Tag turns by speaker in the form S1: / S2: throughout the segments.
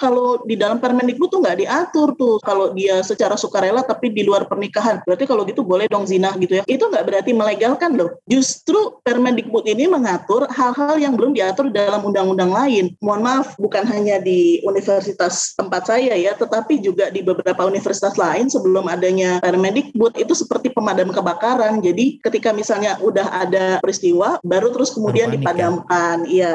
S1: kalau di dalam Permendikbud tuh nggak diatur tuh kalau dia secara sukarela tapi di luar pernikahan. Berarti kalau gitu boleh dong zina gitu ya. Itu nggak berarti melegalkan loh. Justru Permendikbud ini mengatur hal-hal yang belum diatur dalam undang-undang lain. Mohon maaf, bukan hanya di universitas tempat saya ya, tetapi juga di beberapa universitas lain sebelum adanya Permendikbud itu seperti pemadam kebakaran. Jadi ketika misalnya udah ada peristiwa, baru terus kemudian ya? dipadamkan. Iya.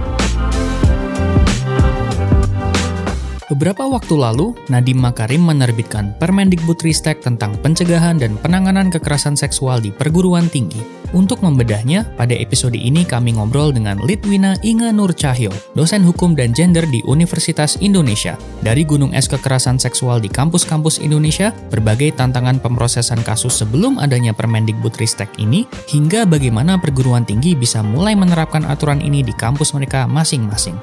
S2: Beberapa waktu lalu, Nadiem Makarim menerbitkan Permendikbudristek tentang pencegahan dan penanganan kekerasan seksual di perguruan tinggi. Untuk membedahnya, pada episode ini kami ngobrol dengan Litwina Inga Nur Cahyo, dosen hukum dan gender di Universitas Indonesia. Dari gunung es kekerasan seksual di kampus-kampus Indonesia, berbagai tantangan pemrosesan kasus sebelum adanya Permendikbudristek ini, hingga bagaimana perguruan tinggi bisa mulai menerapkan aturan ini di kampus mereka masing-masing.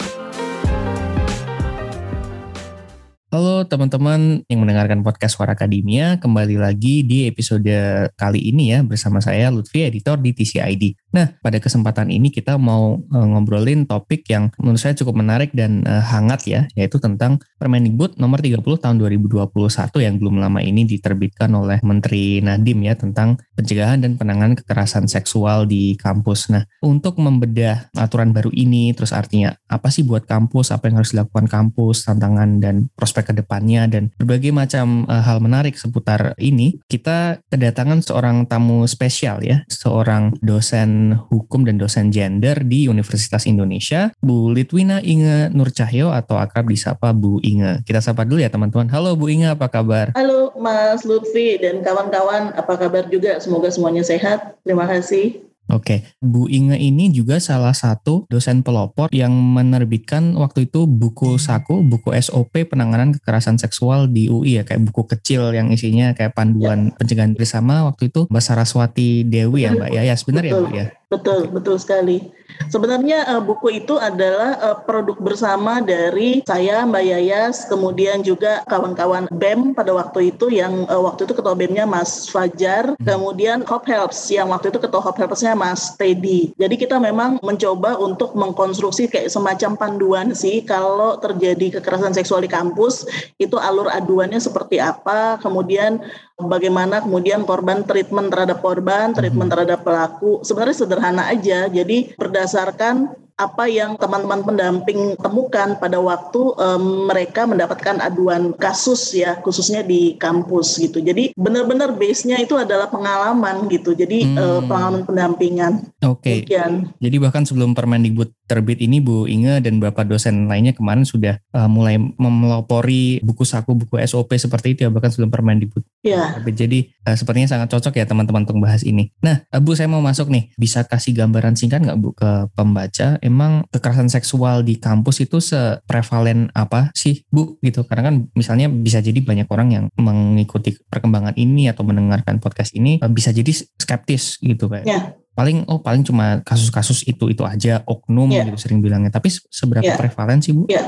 S2: Halo teman-teman yang mendengarkan podcast Suara Akademia, kembali lagi di episode kali ini ya bersama saya Lutfi, editor di TCID. Nah, pada kesempatan ini kita mau uh, ngobrolin topik yang menurut saya cukup menarik dan uh, hangat ya, yaitu tentang Permendikbud nomor 30 tahun 2021 yang belum lama ini diterbitkan oleh Menteri Nadiem ya tentang pencegahan dan penanganan kekerasan seksual di kampus. Nah, untuk membedah aturan baru ini, terus artinya apa sih buat kampus, apa yang harus dilakukan kampus, tantangan dan prospek prospek ke depannya dan berbagai macam uh, hal menarik seputar ini, kita kedatangan seorang tamu spesial ya, seorang dosen hukum dan dosen gender di Universitas Indonesia, Bu Litwina Inge Nur Cahyo atau akrab disapa Bu Inge. Kita sapa dulu ya teman-teman. Halo Bu Inge, apa kabar?
S1: Halo Mas Lutfi dan kawan-kawan, apa kabar juga? Semoga semuanya sehat. Terima kasih.
S2: Oke, Bu Inge ini juga salah satu dosen pelopor yang menerbitkan waktu itu buku saku, buku SOP penanganan kekerasan seksual di UI ya, kayak buku kecil yang isinya kayak panduan ya. pencegahan bersama. Waktu itu Mbak Saraswati Dewi ya Mbak. Ya, ya sebenarnya ya Bu ya.
S1: Betul, betul sekali. Sebenarnya uh, buku itu adalah uh, produk bersama dari saya, Mbak Yayas, kemudian juga kawan-kawan BEM pada waktu itu yang uh, waktu itu ketua BEM-nya Mas Fajar, hmm. kemudian Hop Helps yang waktu itu ketua Hop Helps-nya Mas Teddy. Jadi kita memang mencoba untuk mengkonstruksi kayak semacam panduan sih kalau terjadi kekerasan seksual di kampus itu alur aduannya seperti apa, kemudian bagaimana kemudian korban treatment terhadap korban, treatment hmm. terhadap pelaku. Sebenarnya sederhana aja. Jadi berdasarkan apa yang teman-teman pendamping temukan pada waktu um, mereka mendapatkan aduan kasus ya khususnya di kampus gitu. Jadi benar-benar base-nya itu adalah pengalaman gitu. Jadi hmm. uh, pengalaman pendampingan.
S2: Oke. Okay. jadi bahkan sebelum Permendikbud terbit ini Bu Inge dan Bapak dosen lainnya kemarin sudah uh, mulai memelopori buku saku buku SOP seperti itu ya bahkan sebelum Permendikbud
S1: ya.
S2: terbit. Jadi uh, sepertinya sangat cocok ya teman-teman untuk bahas ini. Nah uh, Bu saya mau masuk nih. Bisa kasih gambaran singkat nggak Bu ke pembaca emang kekerasan seksual di kampus itu seprevalen apa sih Bu? Gitu. Karena kan misalnya bisa jadi banyak orang yang mengikuti perkembangan ini atau mendengarkan podcast ini eh, bisa jadi skeptis gitu kayak
S1: ya
S2: paling oh paling cuma kasus-kasus itu itu aja oknum yeah. gitu sering bilangnya tapi seberapa yeah. prevalen sih bu?
S1: Ya, yeah.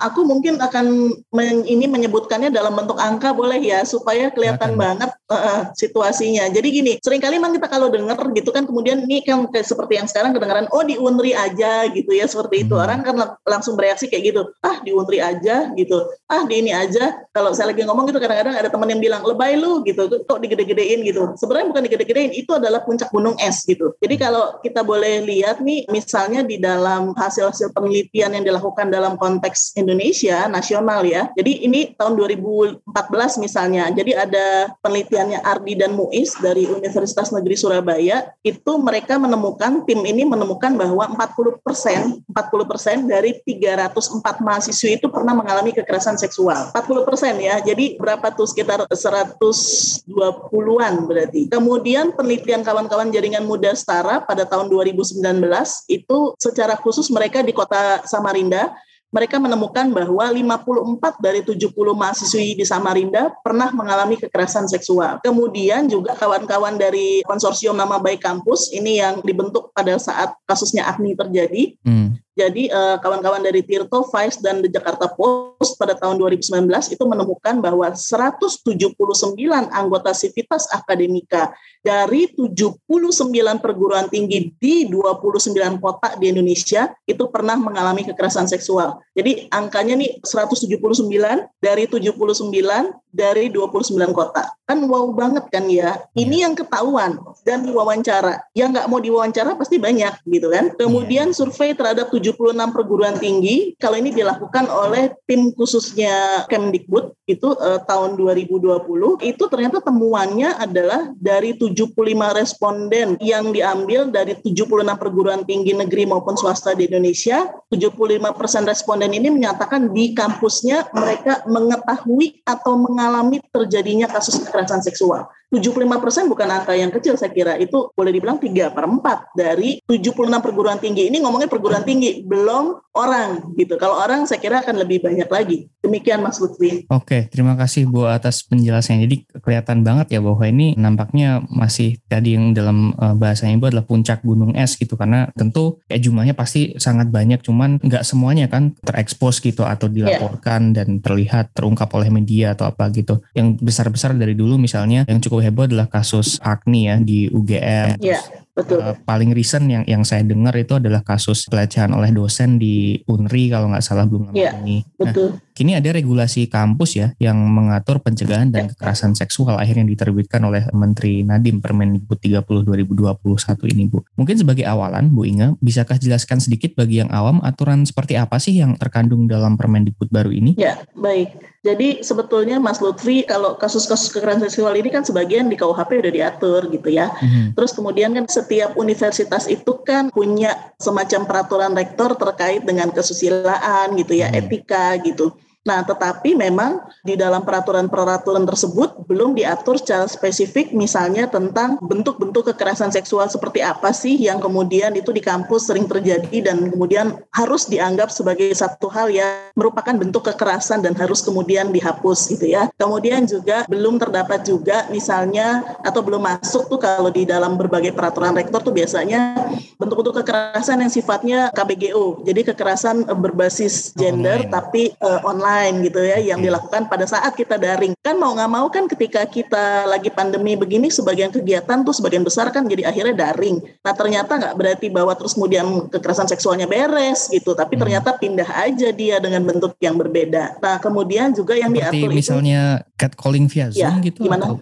S1: aku mungkin akan men, ini menyebutkannya dalam bentuk angka boleh ya supaya kelihatan banget uh, situasinya. Jadi gini, sering kali memang kita kalau dengar gitu kan kemudian ini kan kayak seperti yang sekarang kedengaran oh di Unri aja gitu ya seperti itu hmm. orang kan langsung bereaksi kayak gitu ah di Unri aja gitu ah di ini aja kalau saya lagi ngomong gitu kadang-kadang ada teman yang bilang lebay lu gitu kok digede-gedein gitu sebenarnya bukan digede-gedein itu adalah puncak gunung es gitu jadi kalau kita boleh lihat nih, misalnya di dalam hasil-hasil penelitian yang dilakukan dalam konteks Indonesia nasional ya. Jadi ini tahun 2014 misalnya. Jadi ada penelitiannya Ardi dan Muiz dari Universitas Negeri Surabaya. Itu mereka menemukan tim ini menemukan bahwa 40 persen, 40 persen dari 304 mahasiswi itu pernah mengalami kekerasan seksual. 40 persen ya. Jadi berapa tuh sekitar 120-an berarti. Kemudian penelitian kawan-kawan jaringan muda Setara pada tahun 2019 itu secara khusus mereka di kota Samarinda mereka menemukan bahwa 54 dari 70 mahasiswi di Samarinda pernah mengalami kekerasan seksual. Kemudian juga kawan-kawan dari konsorsium Nama Baik Kampus ini yang dibentuk pada saat kasusnya Agni terjadi. Hmm Jadi kawan kawan-kawan dari Tirto, Vice, dan The Jakarta Post pada tahun 2019 itu menemukan bahwa 179 anggota Sivitas Akademika dari 79 perguruan tinggi di 29 kota di Indonesia itu pernah mengalami kekerasan seksual. Jadi angkanya nih 179 dari 79 dari 29 kota. Kan wow banget kan ya. Ini yang ketahuan dan diwawancara. Yang nggak mau diwawancara pasti banyak gitu kan. Kemudian survei terhadap 76 perguruan tinggi kalau ini dilakukan oleh tim khususnya Kemdikbud itu eh, tahun 2020 itu ternyata temuannya adalah dari 75 responden yang diambil dari 76 perguruan tinggi negeri maupun swasta di Indonesia. 75 persen responden ini menyatakan di kampusnya mereka mengetahui atau mengalami terjadinya kasus kekerasan seksual 75% bukan angka yang kecil saya kira. Itu boleh dibilang 3 per 4 dari 76 perguruan tinggi. Ini ngomongnya perguruan tinggi belum orang gitu. Kalau orang saya kira akan lebih banyak lagi. Demikian Mas Lutfi.
S2: Oke terima kasih Bu atas penjelasannya. Jadi kelihatan banget ya bahwa ini nampaknya masih tadi yang dalam uh, bahasanya Ibu adalah puncak gunung es gitu. Karena tentu kayak jumlahnya pasti sangat banyak cuman nggak semuanya kan terekspos gitu atau iya. dilaporkan yeah. dan terlihat terungkap oleh media atau apa gitu. Yang besar-besar dari dulu misalnya yang cukup heboh adalah kasus Agni ya di UGM.
S1: Iya, betul. Uh,
S2: paling recent yang yang saya dengar itu adalah kasus pelecehan oleh dosen di Unri kalau nggak salah belum lama
S1: ya, ini. Nah, betul.
S2: Kini ada regulasi kampus ya yang mengatur pencegahan dan kekerasan seksual akhirnya diterbitkan oleh Menteri Nadiem Permendikbud 30 2021 ini Bu. Mungkin sebagai awalan Bu Inga, bisakah jelaskan sedikit bagi yang awam aturan seperti apa sih yang terkandung dalam Permendikbud baru ini?
S1: Ya, baik. Jadi sebetulnya Mas Lutfi kalau kasus-kasus kekerasan seksual ini kan sebagian di KUHP udah diatur gitu ya. Hmm. Terus kemudian kan setiap universitas itu kan punya semacam peraturan rektor terkait dengan kesusilaan gitu ya, hmm. etika gitu. Nah, tetapi memang di dalam peraturan-peraturan tersebut belum diatur secara spesifik misalnya tentang bentuk-bentuk kekerasan seksual seperti apa sih yang kemudian itu di kampus sering terjadi dan kemudian harus dianggap sebagai satu hal yang merupakan bentuk kekerasan dan harus kemudian dihapus gitu ya. Kemudian juga belum terdapat juga misalnya atau belum masuk tuh kalau di dalam berbagai peraturan rektor tuh biasanya bentuk-bentuk kekerasan yang sifatnya KBGO. Jadi kekerasan berbasis gender online. tapi uh, online online gitu ya yang dilakukan pada saat kita daring. Kan mau nggak mau kan ketika kita lagi pandemi begini sebagian kegiatan tuh sebagian besar kan jadi akhirnya daring. Nah ternyata nggak berarti bahwa terus kemudian kekerasan seksualnya beres gitu, tapi hmm. ternyata pindah aja dia dengan bentuk yang berbeda. Nah kemudian juga yang
S2: Seperti
S1: diatur
S2: misalnya itu, catcalling via Zoom ya, gitu.
S1: Gimana? Atau?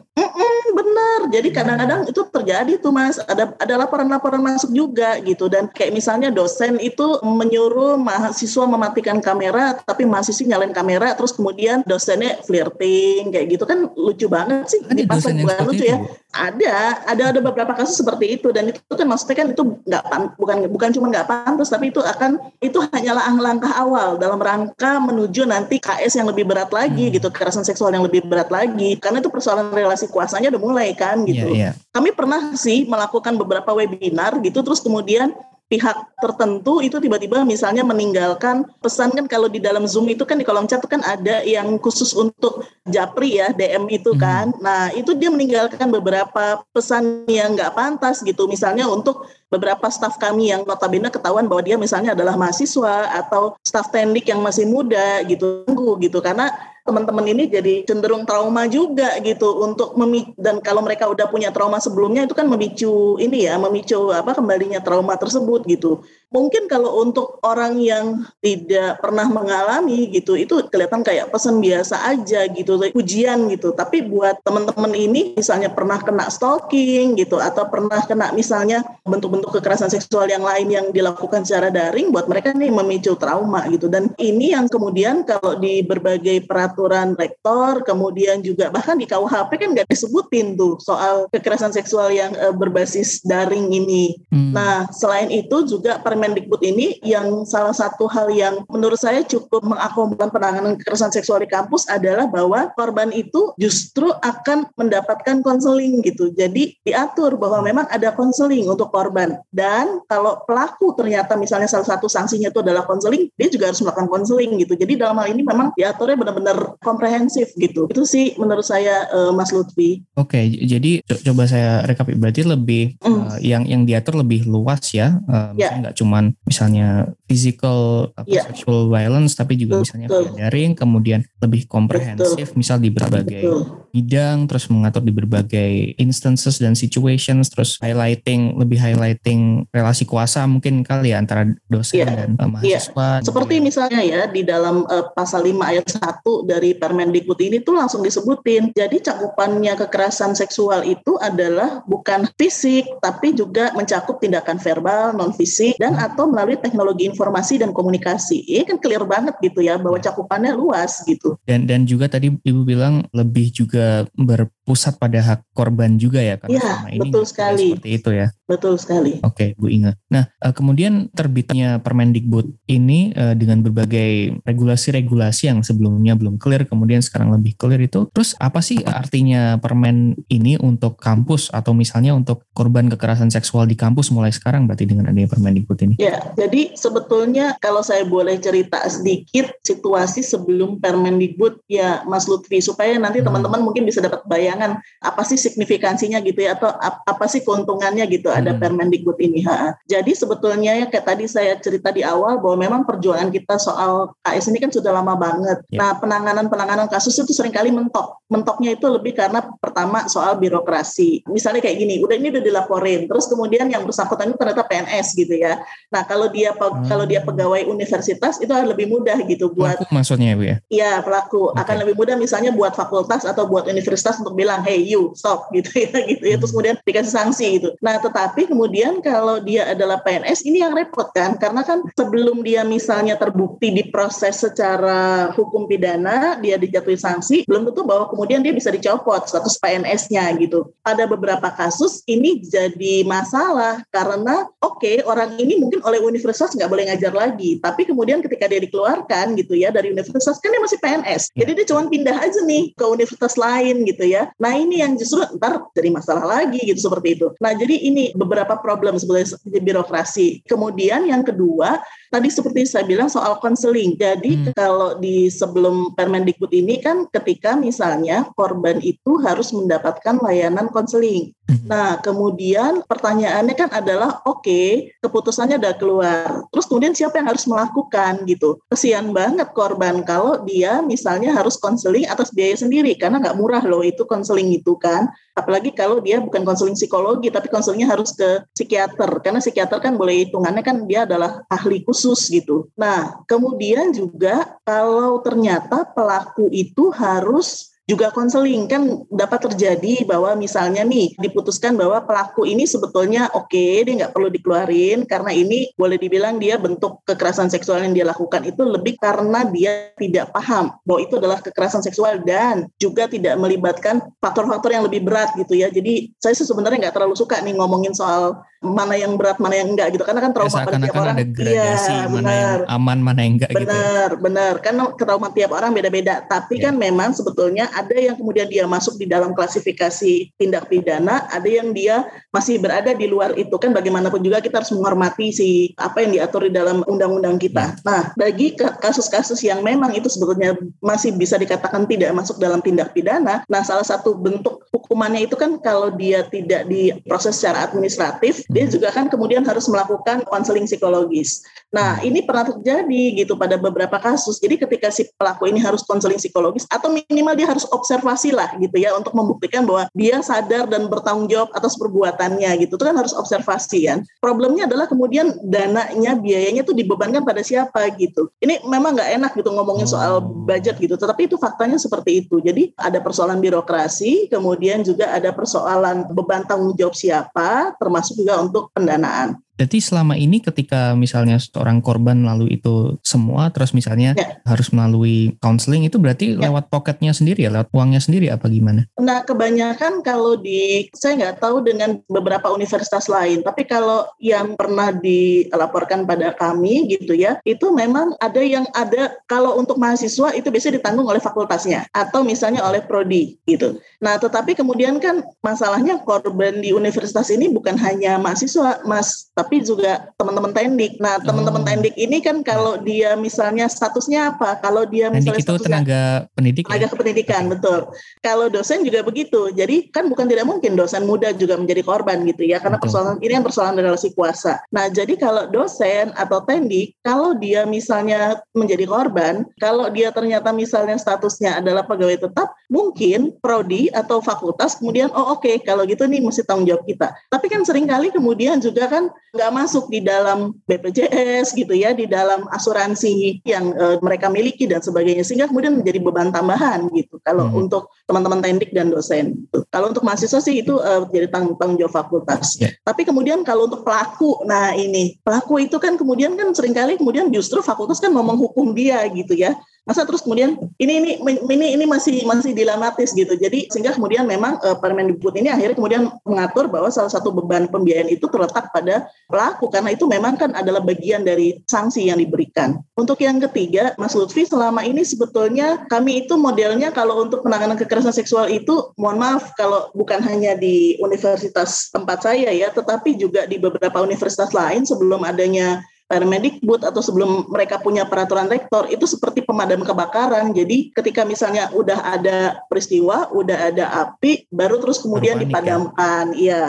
S1: Jadi kadang-kadang itu terjadi tuh Mas. Ada ada laporan-laporan masuk juga gitu dan kayak misalnya dosen itu menyuruh mahasiswa mematikan kamera tapi mahasiswa nyalain kamera terus kemudian dosennya flirting kayak gitu kan lucu banget sih.
S2: Dosen yang bukan lucu ya.
S1: Ada, ada ada beberapa kasus seperti itu dan itu kan maksudnya kan itu nggak bukan bukan cuma nggak pantas tapi itu akan itu hanyalah langkah awal dalam rangka menuju nanti KS yang lebih berat lagi hmm. gitu kekerasan seksual yang lebih berat lagi karena itu persoalan relasi kuasanya udah mulai kan gitu. Yeah, yeah. Kami pernah sih melakukan beberapa webinar gitu terus kemudian pihak tertentu itu tiba-tiba misalnya meninggalkan pesan kan kalau di dalam Zoom itu kan di kolom chat kan ada yang khusus untuk japri ya DM itu hmm. kan. Hmm. Nah itu dia meninggalkan beberapa pesan yang nggak pantas gitu. Misalnya untuk beberapa staf kami yang notabene ketahuan bahwa dia misalnya adalah mahasiswa atau staf tendik yang masih muda gitu gitu karena teman-teman ini jadi cenderung trauma juga gitu untuk memicu dan kalau mereka udah punya trauma sebelumnya itu kan memicu ini ya memicu apa kembalinya trauma tersebut gitu mungkin kalau untuk orang yang tidak pernah mengalami gitu itu kelihatan kayak pesan biasa aja gitu ujian gitu tapi buat teman-teman ini misalnya pernah kena stalking gitu atau pernah kena misalnya bentuk-bentuk kekerasan seksual yang lain yang dilakukan secara daring buat mereka nih memicu trauma gitu dan ini yang kemudian kalau di berbagai peraturan rektor, kemudian juga bahkan di KUHP kan nggak disebutin tuh soal kekerasan seksual yang uh, berbasis daring ini. Hmm. Nah, selain itu juga Permendikbud ini yang salah satu hal yang menurut saya cukup mengakomodir penanganan kekerasan seksual di kampus adalah bahwa korban itu justru akan mendapatkan konseling gitu. Jadi diatur bahwa memang ada konseling untuk korban dan kalau pelaku ternyata misalnya salah satu sanksinya itu adalah konseling, dia juga harus melakukan konseling gitu. Jadi dalam hal ini memang diaturnya benar-benar komprehensif gitu. Itu sih menurut saya uh, Mas Lutfi.
S2: Oke, jadi co coba saya rekap berarti lebih mm. uh, yang yang diatur lebih luas ya. Uh, yeah. nggak cuma cuman misalnya physical atau
S1: Iya.
S2: sexual violence tapi juga
S1: Betul.
S2: misalnya daring kemudian lebih komprehensif misal di berbagai
S1: Betul.
S2: Bidang terus mengatur di berbagai instances dan situations terus highlighting lebih highlighting relasi kuasa mungkin kali ya antara dosen
S1: Iya.
S2: dan uh, mahasiswa
S1: Seperti misalnya ya di dalam eh, pasal 5 ayat 1 dari Permendikbud ini tuh langsung disebutin. Jadi cakupannya kekerasan seksual itu adalah bukan fisik tapi juga mencakup tindakan verbal, non fisik dan atau melalui teknologi informasi dan komunikasi. Ini kan clear banget gitu ya bahwa cakupannya luas gitu.
S2: dan dan juga tadi ibu bilang lebih juga berpusat pada hak korban juga ya karena
S1: Iya,
S2: selama ini
S1: betul sekali.
S2: seperti itu ya
S1: Betul sekali.
S2: Oke, Bu Inga. Nah, eh, kemudian terbitnya Permendikbud ini eh, dengan berbagai regulasi-regulasi yang sebelumnya belum clear, kemudian sekarang lebih clear itu. Terus apa sih artinya permen ini untuk kampus atau misalnya untuk korban kekerasan seksual di kampus mulai sekarang berarti dengan adanya Permendikbud ini?
S1: Ya, jadi sebetulnya kalau saya boleh cerita sedikit situasi sebelum Permendikbud ya Mas Lutfi supaya nanti
S2: Hmm.
S1: teman-teman mungkin bisa dapat bayangan apa sih signifikansinya gitu ya atau ap- apa sih keuntungannya gitu ada
S2: Hmm.
S1: Permendikbud ini. Ha. Jadi sebetulnya ya kayak tadi saya cerita di awal bahwa memang perjuangan kita soal KS ini kan sudah lama banget.
S2: Ya.
S1: Nah, penanganan-penanganan kasus itu sering kali mentok. Mentoknya itu lebih karena pertama soal birokrasi. Misalnya kayak gini, udah ini udah dilaporin, terus kemudian yang bersangkutan itu ternyata PNS gitu ya. Nah, kalau dia
S2: Hmm.
S1: kalau dia pegawai universitas itu akan lebih mudah gitu buat
S2: Pelaku maksudnya Bu ya?
S1: Iya pelaku
S2: Oke.
S1: akan lebih mudah misalnya buat fakultas atau buat universitas untuk bilang hey you stop gitu ya gitu ya terus kemudian dikasih sanksi gitu. Nah tetapi kemudian kalau dia adalah PNS ini yang repot kan karena kan sebelum dia misalnya terbukti diproses secara hukum pidana dia dijatuhi sanksi belum tentu bahwa kemudian dia bisa dicopot status PNS-nya gitu. Pada beberapa kasus ini jadi masalah karena oke orang ini mungkin oleh universitas nggak boleh ngajar lagi tapi kemudian ketika dia dikeluarkan gitu ya dari universitas kan dia masih PNS
S2: Ya.
S1: jadi dia cuma pindah aja nih ke universitas lain gitu ya. Nah ini yang justru ntar jadi masalah lagi gitu seperti itu. Nah jadi ini beberapa problem sebetulnya di birokrasi. Kemudian yang kedua tadi seperti saya bilang soal konseling jadi
S2: Hmm.
S1: kalau di sebelum Permendikbud ini kan ketika misalnya korban itu harus mendapatkan layanan konseling
S2: Hmm.
S1: Nah, kemudian pertanyaannya kan adalah, oke, keputusannya udah keluar. Terus kemudian siapa yang harus melakukan gitu? Kesian banget korban kalau dia misalnya harus konseling atas biaya sendiri karena nggak murah loh itu konseling itu kan. Apalagi kalau dia bukan konseling psikologi tapi konselingnya harus ke psikiater karena psikiater kan boleh hitungannya kan dia adalah ahli khusus gitu. Nah, kemudian juga kalau ternyata pelaku itu harus juga konseling kan dapat terjadi bahwa misalnya nih diputuskan bahwa pelaku ini sebetulnya oke dia nggak perlu dikeluarin karena ini boleh dibilang dia bentuk kekerasan seksual yang dia lakukan itu lebih karena dia tidak paham bahwa itu adalah kekerasan seksual dan juga tidak melibatkan faktor-faktor yang lebih berat gitu ya jadi saya sih sebenarnya nggak terlalu suka nih ngomongin soal mana yang berat mana yang enggak gitu karena kan
S2: Ya,
S1: trauma pada tiap
S2: seakan-akan
S1: orang
S2: ada gradasi
S1: iya,
S2: mana
S1: benar.
S2: yang aman mana yang enggak gitu. ya.
S1: Benar, benar. Karena trauma tiap orang beda-beda. Tapi
S2: Ya.
S1: kan memang sebetulnya ada yang kemudian dia masuk di dalam klasifikasi tindak pidana, ada yang dia masih berada di luar itu kan. Bagaimanapun juga kita harus menghormati si apa yang diatur di dalam undang-undang kita. Nah, bagi kasus-kasus yang memang itu sebetulnya masih bisa dikatakan tidak masuk dalam tindak pidana, nah salah satu bentuk hukumannya itu kan kalau dia tidak diproses secara administratif, dia
S2: Hmm.
S1: juga kan kemudian harus melakukan konseling psikologis. Nah, ini pernah terjadi gitu pada beberapa kasus. Jadi ketika si pelaku ini harus konseling psikologis atau minimal dia harus observasi lah gitu ya untuk membuktikan bahwa dia sadar dan bertanggung jawab atas perbuatannya gitu. Itu kan harus observasi kan. Problemnya adalah kemudian dananya, biayanya itu dibebankan pada siapa gitu. Ini memang nggak enak gitu ngomongin soal budget gitu. Tetapi itu faktanya seperti itu. Jadi ada persoalan birokrasi, kemudian juga ada persoalan beban tanggung jawab siapa, termasuk juga untuk pendanaan.
S2: Berarti selama ini ketika misalnya seorang korban lalu itu semua terus misalnya
S1: Ya.
S2: harus melalui counseling itu berarti
S1: Ya.
S2: lewat pocketnya sendiri ya, lewat uangnya sendiri apa gimana?
S1: Nah, kebanyakan kalau di, saya nggak tahu dengan beberapa universitas lain, tapi kalau yang pernah dilaporkan pada kami gitu ya, itu memang ada yang ada, kalau untuk mahasiswa itu biasanya ditanggung oleh fakultasnya, atau misalnya oleh prodi gitu. Nah, tetapi kemudian kan masalahnya korban di universitas ini bukan hanya mahasiswa, Mas, tapi tapi juga teman-teman tendik. Nah, teman-teman
S2: Oh.
S1: tendik ini kan kalau dia misalnya statusnya apa? Kalau dia
S2: Tendik
S1: misalnya
S2: itu tenaga pendidik ya?
S1: tenaga kependidikan, betul. Kalau dosen juga begitu. Jadi kan bukan tidak mungkin dosen muda juga menjadi korban gitu ya, karena
S2: Betul.
S1: persoalan ini kan persoalan relasi kuasa. Nah, jadi kalau dosen atau tendik, kalau dia misalnya menjadi korban, kalau dia ternyata misalnya statusnya adalah pegawai tetap, mungkin prodi atau fakultas kemudian oh oke kalau gitu nih mesti tanggung jawab kita. Tapi kan sering kali kemudian juga kan nggak masuk di dalam BPJS gitu ya, di dalam asuransi yang eh, mereka miliki dan sebagainya, sehingga kemudian menjadi beban tambahan gitu. Kalau
S2: Hmm.
S1: untuk teman-teman tendik dan dosen. gitu. Kalau untuk mahasiswa sih itu eh, jadi tanggung, tanggung jawab fakultas.
S2: Ya.
S1: Tapi kemudian kalau untuk pelaku, nah ini pelaku itu kan kemudian kan sering kali kemudian justru fakultas kan mau menghukum dia gitu ya. Masa terus kemudian ini ini ini ini masih masih dilematis gitu. Jadi sehingga kemudian memang uh, Permendikbud ini akhirnya kemudian mengatur bahwa salah satu beban pembiayaan itu terletak pada pelaku karena itu memang kan adalah bagian dari sanksi yang diberikan. Untuk yang ketiga, Mas Lutfi selama ini sebetulnya kami itu modelnya kalau untuk penanganan kekerasan seksual itu mohon maaf kalau bukan hanya di universitas tempat saya ya, tetapi juga di beberapa universitas lain sebelum adanya Permendikbud atau sebelum mereka punya peraturan rektor itu seperti pemadam kebakaran. Jadi ketika misalnya udah ada peristiwa, udah ada api, baru terus kemudian
S2: Baru panik, ya?
S1: dipadamkan. Iya.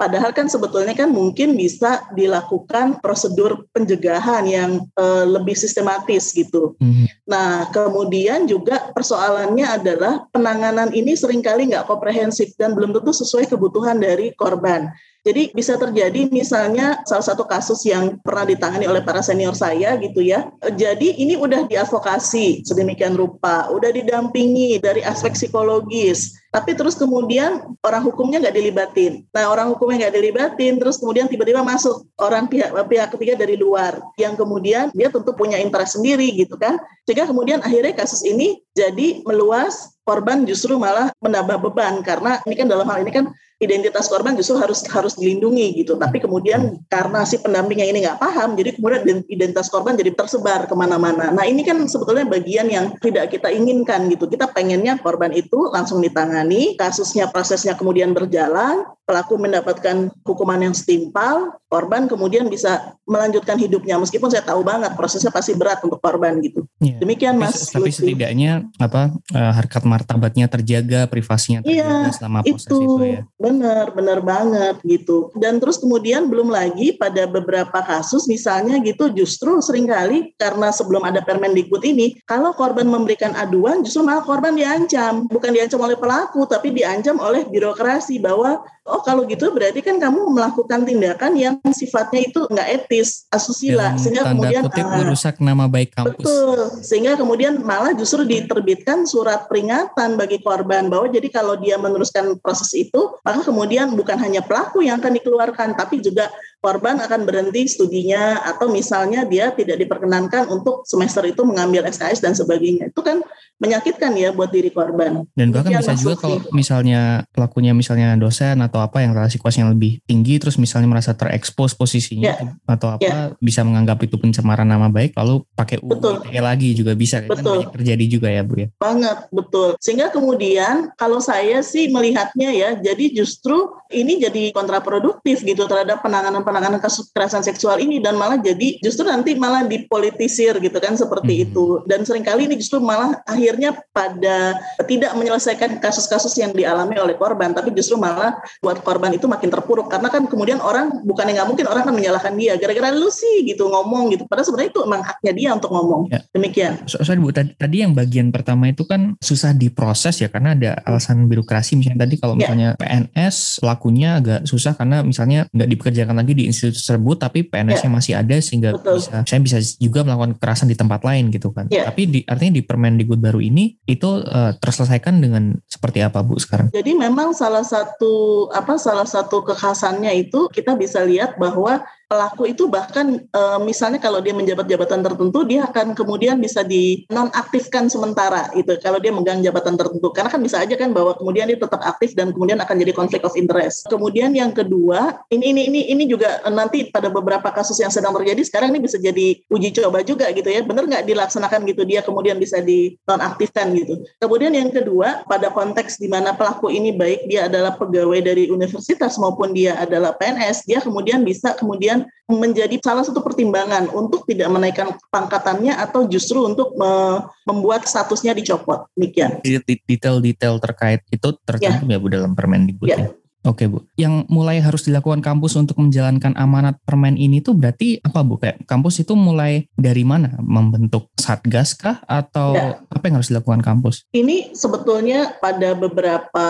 S1: Padahal kan sebetulnya kan mungkin bisa dilakukan prosedur pencegahan yang eh, lebih sistematis gitu.
S2: Mhm.
S1: Nah, kemudian juga persoalannya adalah penanganan ini sering kali nggak komprehensif dan belum tentu sesuai kebutuhan dari korban. Jadi bisa terjadi misalnya salah satu kasus yang pernah ditangani oleh para senior saya gitu ya. Jadi ini udah diadvokasi sedemikian rupa, udah didampingi dari aspek psikologis, tapi terus kemudian orang hukumnya nggak dilibatin. Nah orang hukumnya nggak dilibatin, terus kemudian tiba-tiba masuk orang pihak pihak ketiga dari luar yang kemudian dia tentu punya interest sendiri gitu kan, sehingga kemudian akhirnya kasus ini jadi meluas korban justru malah menambah beban karena ini kan dalam hal ini kan identitas korban justru harus harus dilindungi gitu. Tapi kemudian karena si pendampingnya ini nggak paham jadi kemudian identitas korban jadi tersebar ke mana-mana. Nah ini kan sebetulnya bagian yang tidak kita inginkan gitu. Kita pengennya korban itu langsung ditangani kasusnya prosesnya kemudian berjalan pelaku mendapatkan hukuman yang setimpal korban kemudian bisa melanjutkan hidupnya meskipun saya tahu banget prosesnya pasti berat untuk korban gitu
S2: Iya.
S1: demikian
S2: Tapi,
S1: mas
S2: tapi
S1: Lutfi.
S2: setidaknya apa eh, harkat martabatnya terjaga, privasinya terjaga
S1: Iya,
S2: selama proses
S1: itu,
S2: itu, ya.
S1: benar benar banget gitu dan terus kemudian belum lagi pada beberapa kasus misalnya gitu justru sering kali karena sebelum ada Permendikbud ini kalau korban memberikan aduan justru malah korban diancam bukan diancam oleh pelaku tapi diancam oleh birokrasi bahwa oh kalau gitu berarti kan kamu melakukan tindakan yang sifatnya itu nggak etis asusila
S2: Yang
S1: sehingga
S2: tanda
S1: kemudian
S2: kutip
S1: ah,
S2: merusak nama baik kampus.
S1: Betul, sehingga kemudian malah justru diterbitkan surat peringatan bagi korban bahwa jadi kalau dia meneruskan proses itu, maka kemudian bukan hanya pelaku yang akan dikeluarkan, tapi juga korban akan berhenti studinya atau misalnya dia tidak diperkenankan untuk semester itu mengambil SKS dan sebagainya. Itu kan menyakitkan ya buat diri korban.
S2: Dan bahkan bisa juga kalau misalnya pelakunya misalnya dosen atau apa yang relasi kuasa yang lebih tinggi terus misalnya merasa terekspos posisinya
S1: Ya.
S2: atau apa bisa menganggap itu pencemaran nama baik lalu pakai UU
S1: Betul.
S2: ITE lagi juga bisa kan
S1: Betul.
S2: banyak terjadi juga ya Bu ya.
S1: banget betul sehingga kemudian kalau saya sih melihatnya ya jadi justru ini jadi kontraproduktif gitu terhadap penanganan-penanganan kasus kekerasan seksual ini dan malah jadi justru nanti malah dipolitisir gitu kan seperti
S2: Hmm.
S1: itu. Dan sering kali ini justru malah akhirnya pada tidak menyelesaikan kasus-kasus yang dialami oleh korban tapi justru malah buat korban itu makin terpuruk. Karena kan kemudian orang bukannya nggak mungkin orang kan menyalahkan dia. Gara-gara lu sih gitu ngomong gitu. Padahal sebenarnya itu emang haknya dia untuk ngomong.
S2: Ya.
S1: demikian.
S2: So, sorry Bu, tadi, tadi yang bagian pertama itu kan susah diproses ya karena ada alasan birokrasi. Misalnya tadi kalau
S1: Ya.
S2: misalnya PNS lakunya agak susah karena misalnya nggak dipekerjakan lagi di institusi tersebut tapi PNS-nya masih ada sehingga
S1: Ya. Betul.
S2: bisa saya bisa juga melakukan kekerasan di tempat lain gitu kan.
S1: Ya.
S2: Tapi di, artinya di Permendikbud baru ini itu eh, terselesaikan dengan seperti apa Bu sekarang?
S1: Jadi memang salah satu apa salah satu kekhasannya itu kita bisa lihat bahwa pelaku itu bahkan e, misalnya kalau dia menjabat jabatan tertentu dia akan kemudian bisa dinonaktifkan sementara itu kalau dia megang jabatan tertentu karena kan bisa aja kan bahwa kemudian dia tetap aktif dan kemudian akan jadi konflik of interest. Kemudian yang kedua ini ini ini ini juga nanti pada beberapa kasus yang sedang terjadi sekarang ini bisa jadi uji coba juga gitu ya benar nggak dilaksanakan gitu dia kemudian bisa dinonaktifkan gitu. Kemudian yang kedua pada konteks di mana pelaku ini baik dia adalah pegawai dari universitas maupun dia adalah PNS dia kemudian bisa kemudian kemudian menjadi salah satu pertimbangan untuk tidak menaikkan pangkatannya atau justru untuk me membuat statusnya dicopot. Demikian.
S2: Detail-detail terkait itu tercantum ya, ya Bu dalam Permendikbud ya. ya? Oke Bu, yang mulai harus dilakukan kampus untuk menjalankan amanat permen ini tuh berarti apa Bu? Kayak kampus itu mulai dari mana? Membentuk satgas kah atau ya. apa yang harus dilakukan kampus?
S1: Ini sebetulnya pada beberapa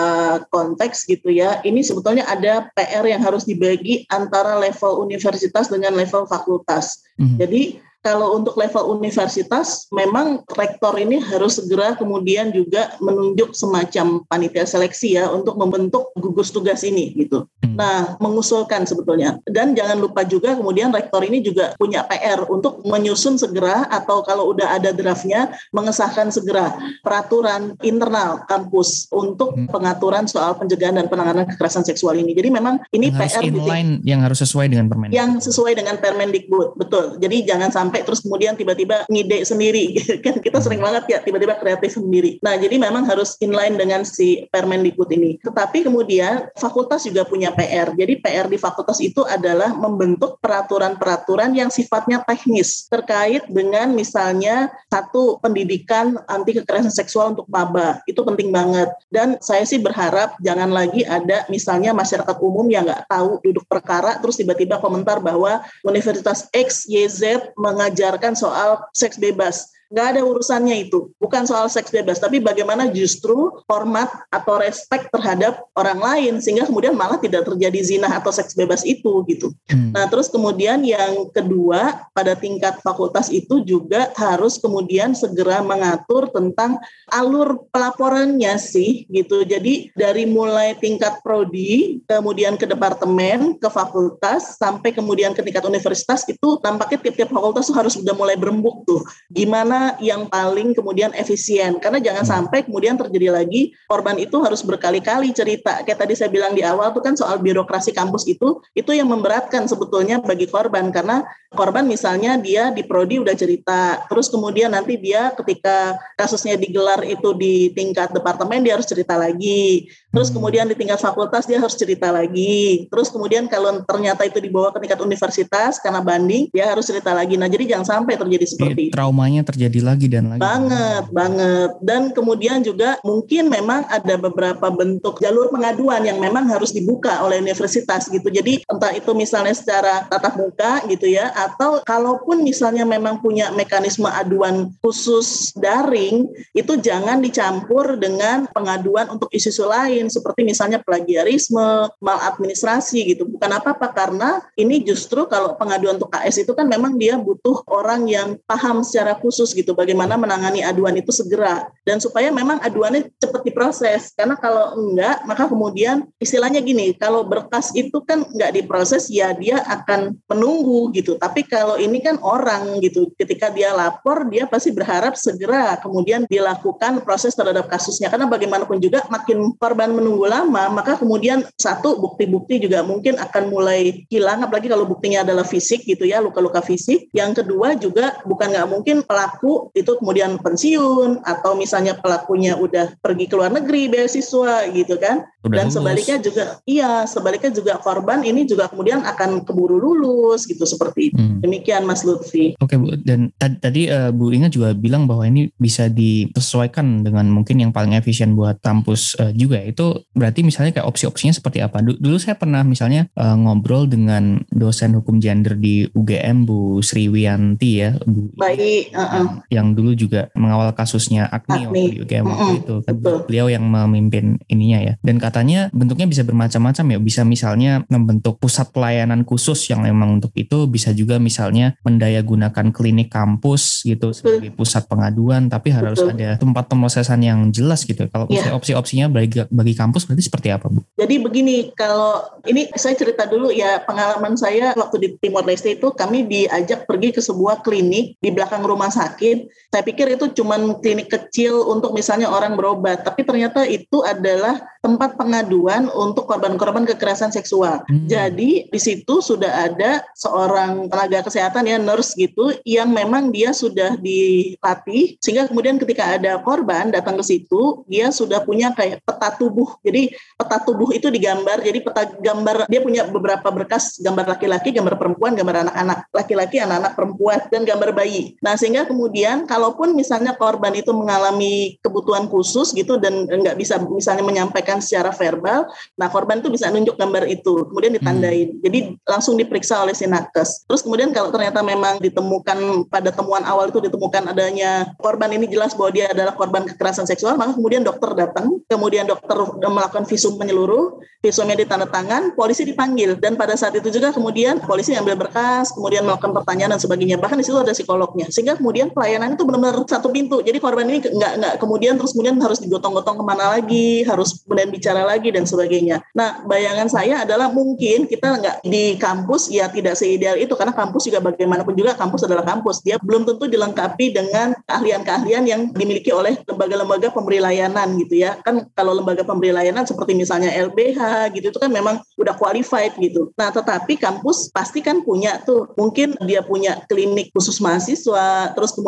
S1: konteks gitu ya, ini sebetulnya ada PR yang harus dibagi antara level universitas dengan level fakultas. Hmm. Jadi kalau untuk level universitas memang rektor ini harus segera kemudian juga menunjuk semacam panitia seleksi ya untuk membentuk gugus tugas ini gitu. Hmm. Nah, mengusulkan sebetulnya. Dan jangan lupa juga kemudian rektor ini juga punya PR untuk menyusun segera atau kalau udah ada draftnya mengesahkan segera peraturan internal kampus untuk hmm. pengaturan soal pencegahan dan penanganan kekerasan seksual ini. Jadi memang ini
S2: yang
S1: PR
S2: harus inline yang harus sesuai dengan Permendikbud.
S1: Yang sesuai dengan Permendikbud, betul. Jadi jangan sampai sampai terus kemudian tiba-tiba ngide sendiri kan. Kita sering banget ya tiba-tiba kreatif sendiri. Nah jadi memang harus inline dengan si Permendikbud ini. Tetapi kemudian fakultas juga punya PR jadi PR di fakultas itu adalah membentuk peraturan-peraturan yang sifatnya teknis terkait dengan misalnya satu pendidikan anti kekerasan seksual untuk maba. Itu penting banget. Dan saya sih berharap jangan lagi ada misalnya masyarakat umum yang nggak tahu duduk perkara terus tiba-tiba komentar bahwa Universitas X, Y, Z mengajarkan soal seks bebas nggak ada urusannya itu. Bukan soal seks bebas tapi bagaimana justru hormat atau respect terhadap orang lain sehingga kemudian malah tidak terjadi zina atau seks bebas itu gitu. Hmm. nah terus kemudian yang kedua pada tingkat fakultas itu juga harus kemudian segera mengatur tentang alur pelaporannya sih gitu. Jadi dari mulai tingkat prodi kemudian ke departemen ke fakultas sampai kemudian ke tingkat universitas itu tampaknya tiap-tiap fakultas tuh harus sudah mulai berembuk tuh. Gimana yang paling kemudian efisien. Karena jangan hmm. sampai kemudian terjadi lagi korban itu harus berkali-kali cerita. Kayak tadi saya bilang di awal tuh kan soal birokrasi kampus itu itu yang memberatkan sebetulnya bagi korban. Karena korban misalnya dia di prodi udah cerita terus kemudian nanti dia ketika kasusnya digelar itu di tingkat departemen dia harus cerita lagi. Terus hmm. kemudian di tingkat fakultas dia harus cerita lagi. Terus kemudian kalau ternyata itu dibawa ke tingkat universitas karena banding dia harus cerita lagi. Nah jadi jangan sampai terjadi seperti
S2: itu. traumanya terjadi terjadi lagi dan lagi.
S1: Banget, banget. Dan kemudian juga mungkin memang ada beberapa bentuk jalur pengaduan yang memang harus dibuka oleh universitas gitu. Jadi entah itu misalnya secara tatap muka gitu ya, atau kalaupun misalnya memang punya mekanisme aduan khusus daring, itu jangan dicampur dengan pengaduan untuk isu-isu lain seperti misalnya plagiarisme, maladministrasi gitu. Bukan apa-apa karena ini justru kalau pengaduan untuk KS itu kan memang dia butuh orang yang paham secara khusus gitu bagaimana menangani aduan itu segera. Dan supaya memang aduannya cepat diproses. Karena kalau enggak maka kemudian istilahnya gini kalau berkas itu kan enggak diproses ya dia akan menunggu gitu. Tapi kalau ini kan orang gitu ketika dia lapor dia pasti berharap segera kemudian dilakukan proses terhadap kasusnya. Karena bagaimanapun juga makin korban menunggu lama maka kemudian satu bukti-bukti juga mungkin akan mulai hilang. Apalagi kalau buktinya adalah fisik gitu ya luka-luka fisik. Yang kedua juga bukan nggak mungkin pelaku pelaku itu kemudian pensiun atau misalnya pelakunya udah pergi ke luar negeri beasiswa gitu kan. Udah dan lulus. sebaliknya juga iya sebaliknya juga korban ini juga kemudian akan keburu lulus gitu seperti itu. Hmm. demikian Mas Lutfi.
S2: Oke Bu. Dan tadi uh, Bu Inga juga bilang bahwa ini bisa disesuaikan dengan mungkin yang paling efisien buat kampus uh, juga itu berarti misalnya kayak opsi-opsinya seperti apa? Dulu saya pernah misalnya uh, ngobrol dengan dosen hukum gender di UGM Bu Sriwianti ya Bu.
S1: Baik uh -uh
S2: yang dulu juga mengawal kasusnya Agni, Agni. di UGM mm -hmm. itu kan Betul. beliau yang memimpin ininya ya dan katanya bentuknya bisa bermacam-macam ya bisa misalnya membentuk pusat pelayanan khusus yang memang untuk itu bisa juga misalnya mendaya gunakan klinik kampus gitu sebagai pusat pengaduan tapi harus Betul. ada tempat pemrosesan yang jelas gitu kalau yeah. opsi-opsinya bagi bagi kampus berarti seperti apa Bu?
S1: Jadi begini kalau ini saya cerita dulu ya pengalaman saya waktu di Timor Leste itu kami diajak pergi ke sebuah klinik di belakang rumah sakit sakit. Saya pikir itu cuma klinik kecil untuk misalnya orang berobat, tapi ternyata itu adalah tempat pengaduan untuk korban-korban kekerasan seksual. Hmm. Jadi di situ sudah ada seorang tenaga kesehatan ya nurse gitu yang memang dia sudah dilatih sehingga kemudian ketika ada korban datang ke situ dia sudah punya kayak peta tubuh. Jadi peta tubuh itu digambar. Jadi peta gambar dia punya beberapa berkas gambar laki-laki, gambar perempuan, gambar anak-anak, laki-laki, anak-anak perempuan dan gambar bayi. Nah, sehingga kemudian kalaupun misalnya korban itu mengalami kebutuhan khusus gitu dan nggak bisa misalnya menyampaikan secara verbal, nah korban itu bisa nunjuk gambar itu, kemudian ditandain. Hmm. Jadi langsung diperiksa oleh sinakes. Terus kemudian kalau ternyata memang ditemukan pada temuan awal itu ditemukan adanya korban ini jelas bahwa dia adalah korban kekerasan seksual, maka kemudian dokter datang, kemudian dokter melakukan visum menyeluruh, visumnya ditandatangan, polisi dipanggil dan pada saat itu juga kemudian polisi ambil berkas, kemudian melakukan pertanyaan dan sebagainya. Bahkan di situ ada psikolognya. Sehingga kemudian pelayanan itu benar-benar satu pintu. Jadi korban ini nggak nggak kemudian terus kemudian harus digotong-gotong ke mana lagi, harus kemudian bicara lagi dan sebagainya. Nah, bayangan saya adalah mungkin kita nggak di kampus ya tidak seideal itu karena kampus juga bagaimanapun juga kampus adalah kampus. Dia belum tentu dilengkapi dengan keahlian-keahlian yang dimiliki oleh lembaga-lembaga pemberi layanan gitu ya. Kan kalau lembaga pemberi layanan seperti misalnya LBH gitu itu kan memang udah qualified gitu. Nah, tetapi kampus pasti kan punya tuh mungkin dia punya klinik khusus mahasiswa, terus kemudian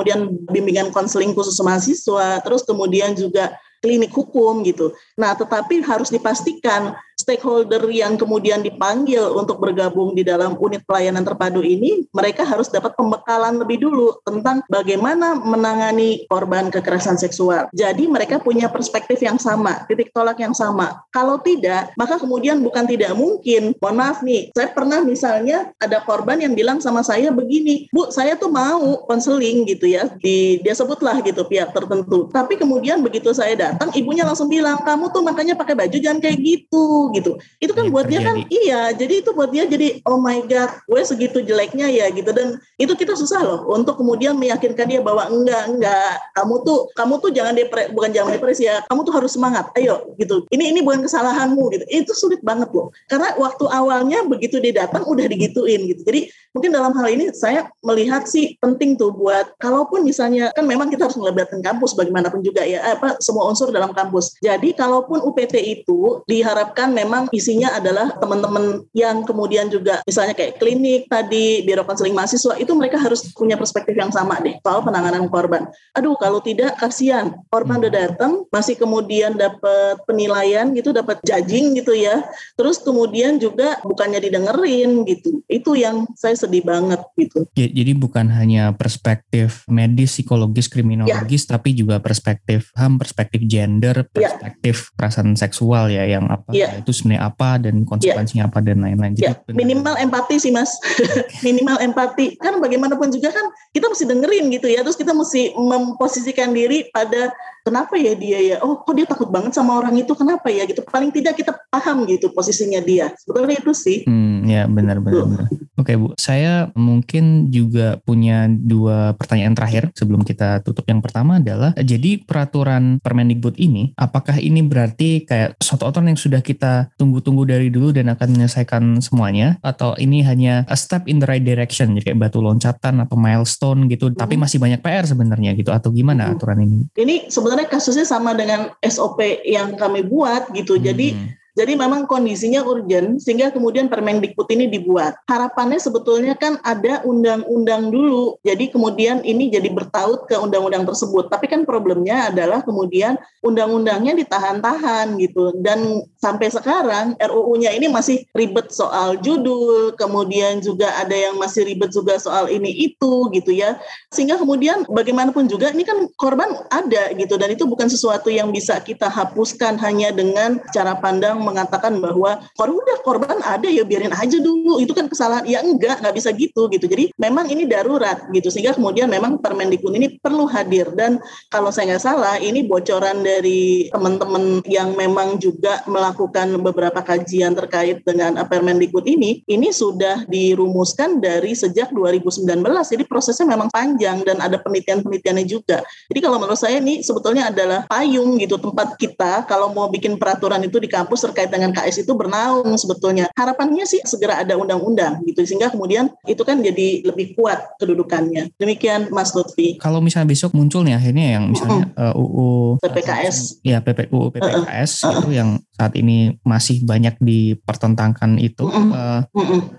S1: bimbingan konseling khusus mahasiswa, terus kemudian juga klinik hukum gitu. Nah, tetapi harus dipastikan stakeholder yang kemudian dipanggil untuk bergabung di dalam unit pelayanan terpadu ini, mereka harus dapat pembekalan lebih dulu tentang bagaimana menangani korban kekerasan seksual. Jadi mereka punya perspektif yang sama, titik tolak yang sama. Kalau tidak, maka kemudian bukan tidak mungkin. Mohon maaf nih, saya pernah misalnya ada korban yang bilang sama saya begini, Bu, saya tuh mau konseling gitu ya, di dia sebutlah gitu pihak tertentu. Tapi kemudian begitu saya datang, ibunya langsung bilang, kamu tuh makanya pakai baju jangan kayak gitu gitu. Itu kan ya, buat terjadi. dia kan iya, jadi itu buat dia jadi oh my god, gue segitu jeleknya ya gitu dan itu kita susah loh untuk kemudian meyakinkan dia bahwa enggak enggak, kamu tuh kamu tuh jangan depre, bukan jangan depresi ya, kamu tuh harus semangat. Ayo gitu. Ini ini bukan kesalahanmu gitu. Itu sulit banget loh. Karena waktu awalnya begitu dia datang udah digituin gitu. Jadi mungkin dalam hal ini saya melihat sih penting tuh buat kalaupun misalnya kan memang kita harus melibatkan kampus bagaimanapun juga ya apa semua unsur dalam kampus. Jadi kalaupun UPT itu diharapkan memang isinya adalah teman-teman yang kemudian juga misalnya kayak klinik tadi, biro konseling mahasiswa itu mereka harus punya perspektif yang sama deh soal penanganan korban. Aduh kalau tidak kasihan korban udah datang masih kemudian dapat penilaian gitu, dapat judging gitu ya. Terus kemudian juga bukannya didengerin gitu. Itu yang saya sedih banget gitu.
S2: Ya, jadi bukan hanya perspektif medis, psikologis, kriminologis, ya. tapi juga perspektif HAM, perspektif gender, ya. perspektif ya. perasaan seksual ya yang apa ya. itu itu sebenarnya apa dan konsekuensinya yeah. apa dan lain-lain.
S1: Jadi yeah. minimal empati sih mas, minimal empati. Kan bagaimanapun juga kan kita mesti dengerin gitu ya, terus kita mesti memposisikan diri pada kenapa ya dia ya, oh kok dia takut banget sama orang itu, kenapa ya gitu. Paling tidak kita paham gitu posisinya dia. Sebetulnya itu sih.
S2: Hmm, ya benar-benar. Oke Bu, saya mungkin juga punya dua pertanyaan terakhir sebelum kita tutup. Yang pertama adalah, jadi peraturan Permendikbud ini, apakah ini berarti kayak suatu aturan yang sudah kita tunggu-tunggu dari dulu dan akan menyelesaikan semuanya? Atau ini hanya a step in the right direction, jadi kayak batu loncatan atau milestone gitu, hmm. tapi masih banyak PR sebenarnya gitu, atau gimana hmm. aturan ini?
S1: Ini sebenarnya kasusnya sama dengan SOP yang kami buat gitu, hmm. Jadi memang kondisinya urgent sehingga kemudian Permendikbud ini dibuat. Harapannya sebetulnya kan ada undang-undang dulu. Jadi kemudian ini jadi bertaut ke undang-undang tersebut. Tapi kan problemnya adalah kemudian undang-undangnya ditahan-tahan gitu. Dan sampai sekarang RUU-nya ini masih ribet soal judul, kemudian juga ada yang masih ribet juga soal ini itu gitu ya. Sehingga kemudian bagaimanapun juga ini kan korban ada gitu dan itu bukan sesuatu yang bisa kita hapuskan hanya dengan cara pandang mengatakan bahwa korban udah korban ada ya biarin aja dulu. Itu kan kesalahan. Ya enggak nggak bisa gitu gitu. Jadi memang ini darurat gitu. Sehingga kemudian memang Permendikbud ini perlu hadir. Dan kalau saya nggak salah ini bocoran dari teman-teman yang memang juga melakukan beberapa kajian terkait dengan Permendikbud ini ini sudah dirumuskan dari sejak 2019 jadi prosesnya memang panjang dan ada penelitian-penelitiannya juga. Jadi kalau menurut saya ini sebetulnya adalah payung gitu tempat kita kalau mau bikin peraturan itu di kampus terkait dengan KS itu bernaung sebetulnya. Harapannya sih segera ada undang-undang gitu sehingga kemudian itu kan jadi lebih kuat kedudukannya. Demikian Mas Lutfi.
S2: Kalau misalnya besok muncul nih akhirnya yang misalnya uh, UU
S1: PPKS.
S2: Ya PP, UU PPKS uh -uh. itu yang saat ini masih banyak dipertentangkan itu uh,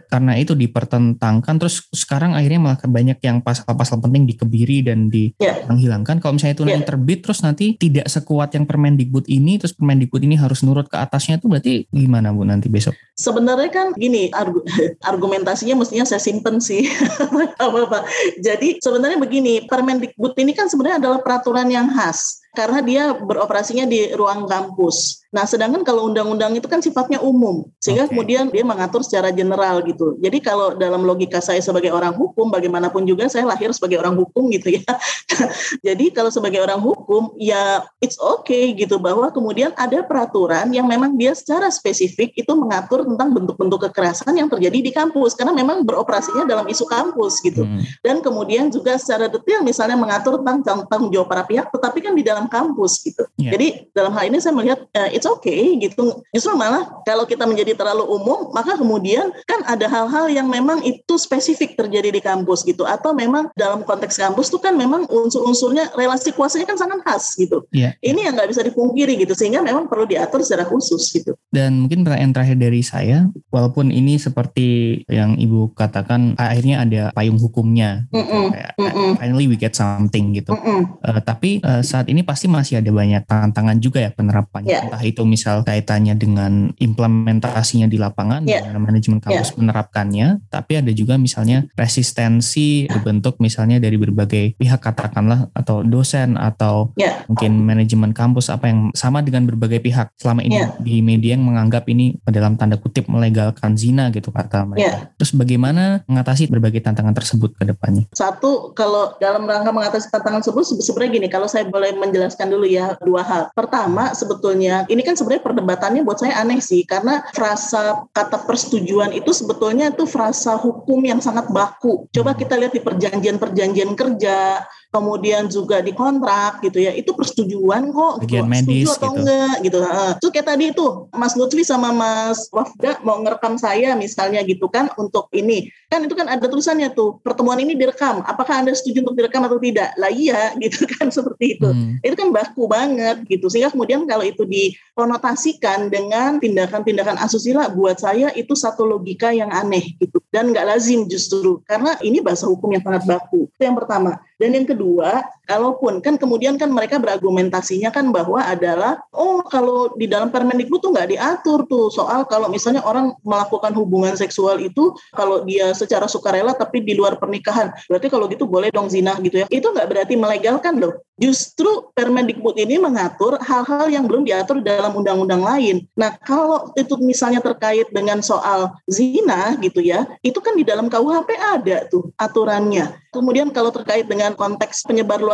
S2: karena itu dipertentangkan terus sekarang akhirnya malah banyak yang pasal-pasal penting dikebiri dan
S1: Ya.
S2: dimenghilangkan kalau misalnya itu nanti
S1: Ya.
S2: terbit terus nanti tidak sekuat yang Permendikbud ini terus Permendikbud ini harus nurut ke atasnya itu berarti gimana Bu nanti besok
S1: Sebenarnya kan gini argu- argumentasinya mestinya saya simpen sih. apa-apa. Jadi sebenarnya begini, Permendikbud ini kan sebenarnya adalah peraturan yang khas karena dia beroperasinya di ruang kampus. Nah, sedangkan kalau undang-undang itu kan sifatnya umum, sehingga
S2: Oke.
S1: kemudian dia mengatur secara general gitu. Jadi kalau dalam logika saya sebagai orang hukum, bagaimanapun juga saya lahir sebagai orang hukum gitu ya. Jadi kalau sebagai orang hukum, ya it's okay gitu bahwa kemudian ada peraturan yang memang dia secara spesifik itu mengatur tentang bentuk-bentuk kekerasan yang terjadi di kampus karena memang beroperasinya dalam isu kampus gitu.
S2: Hmm.
S1: Dan kemudian juga secara detail misalnya mengatur tentang tang- tanggung jawab para pihak tetapi kan di dalam kampus gitu.
S2: Iya.
S1: Jadi dalam hal ini saya melihat eh, it's okay gitu. Justru malah kalau kita menjadi terlalu umum maka kemudian kan ada hal-hal yang memang itu spesifik terjadi di kampus gitu atau memang dalam konteks kampus itu kan memang unsur-unsurnya relasi kuasanya kan sangat khas gitu.
S2: Iya.
S1: Ini yang nggak bisa dipungkiri gitu sehingga memang perlu diatur secara khusus gitu.
S2: Dan mungkin pertanyaan terakhir dari saya, walaupun ini seperti yang Ibu katakan, akhirnya ada payung hukumnya. gitu.
S1: Mm-mm,
S2: Kayak,
S1: mm-mm.
S2: finally we get something gitu.
S1: Mm-mm.
S2: Eh, tapi eh, saat ini pasti masih ada banyak tantangan juga ya penerapannya.
S1: Ya.
S2: Entah itu misal kaitannya dengan implementasinya di lapangan,
S1: Ya.
S2: dengan manajemen kampus menerapkannya. Tapi ada juga misalnya resistensi berbentuk misalnya dari berbagai pihak katakanlah atau dosen atau
S1: Ya.
S2: mungkin manajemen kampus apa yang sama dengan berbagai pihak selama ini
S1: Ya.
S2: di media yang menganggap ini dalam tanda kutip melegalkan zina gitu kata mereka.
S1: Ya.
S2: Terus bagaimana mengatasi berbagai tantangan tersebut ke depannya?
S1: Satu, kalau dalam rangka mengatasi tantangan tersebut, se- sebenarnya gini, kalau saya boleh menjelaskan dulu ya dua hal. Pertama, sebetulnya ini kan sebenarnya perdebatannya buat saya aneh sih, karena frasa kata persetujuan itu sebetulnya itu frasa hukum yang sangat baku. Coba kita lihat di perjanjian-perjanjian kerja, kemudian juga di kontrak gitu ya, itu persetujuan kok.
S2: Bagian
S1: gitu.
S2: medis
S1: Setuju atau
S2: gitu.
S1: enggak gitu. Heeh. Terus kayak tadi itu Mas Lutfi sama Mas Wafda mau ngerekam saya misalnya gitu kan untuk ini kan itu kan ada tulisannya tuh pertemuan ini direkam apakah anda setuju untuk direkam atau tidak lah iya gitu kan seperti itu
S2: Hmm.
S1: itu kan baku banget gitu sehingga kemudian kalau itu dikonotasikan dengan tindakan-tindakan asusila buat saya itu satu logika yang aneh gitu dan nggak lazim justru karena ini bahasa hukum yang sangat baku itu yang pertama dan yang kedua kalaupun kan kemudian kan mereka berargumentasinya kan bahwa adalah oh kalau di dalam Permendikbud tuh nggak diatur tuh. Soal kalau misalnya orang melakukan hubungan seksual itu kalau dia secara sukarela tapi di luar pernikahan berarti kalau gitu boleh dong zina gitu ya. Itu nggak berarti melegalkan loh. Justru Permendikbud ini mengatur hal-hal yang belum diatur dalam undang-undang lain. Nah kalau itu misalnya terkait dengan soal zina gitu ya itu kan di dalam KUHP ada tuh aturannya. Kemudian kalau terkait dengan konteks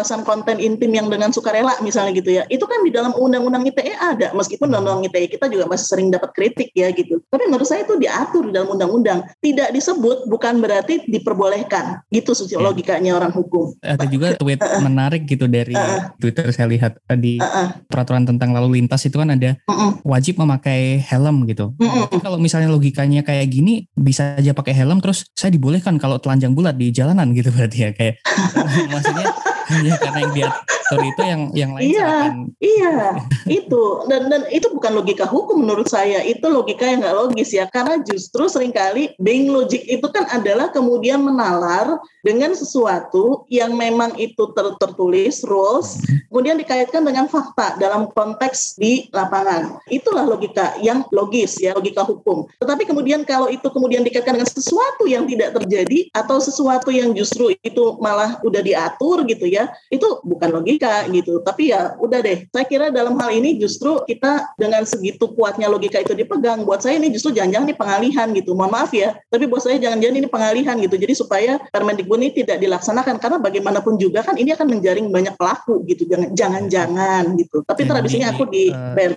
S1: penyebarluasan konten intim yang dengan sukarela misalnya gitu ya. Itu kan di dalam undang-undang ITE ada meskipun undang-undang ITE kita juga masih sering dapat kritik ya gitu. Tapi menurut saya itu diatur di dalam undang-undang. Tidak disebut bukan berarti diperbolehkan. Gitu
S2: Ya.
S1: logikanya orang hukum.
S2: Ada juga tweet menarik gitu dari. Twitter saya lihat eh, di peraturan tentang lalu lintas itu kan ada wajib memakai helm gitu. Tapi kalau misalnya logikanya kayak gini bisa aja pakai helm terus saya dibolehkan kalau telanjang bulat di jalanan gitu berarti ya kayak maksudnya ya karena yang diatur itu yang yang lain
S1: Iya.
S2: akan
S1: Iya, itu dan dan itu bukan logika hukum menurut saya. Itu logika yang nggak logis ya, karena justru sering kali being logic itu kan adalah kemudian menalar dengan sesuatu yang memang itu ter- tertulis rules, kemudian dikaitkan dengan fakta dalam konteks di lapangan. Itulah logika yang logis ya, logika hukum. Tetapi kemudian kalau itu kemudian dikaitkan dengan sesuatu yang tidak terjadi atau sesuatu yang justru itu malah udah diatur gitu ya, itu bukan logika gitu. Tapi ya udah deh. Saya kira dalam hal ini justru kita dengan segitu kuatnya logika itu dipegang. Buat saya ini justru jangan-jangan ini pengalihan gitu. Mohon maaf ya. Tapi buat saya jangan-jangan ini pengalihan gitu. Jadi supaya Permendikbud ini tidak dilaksanakan karena bagaimanapun juga kan ini akan menjaring banyak pelaku gitu. Jangan jangan-jangan gitu. Tapi
S2: Dan
S1: tradisinya
S2: di-
S1: aku di
S2: eh,
S1: ban.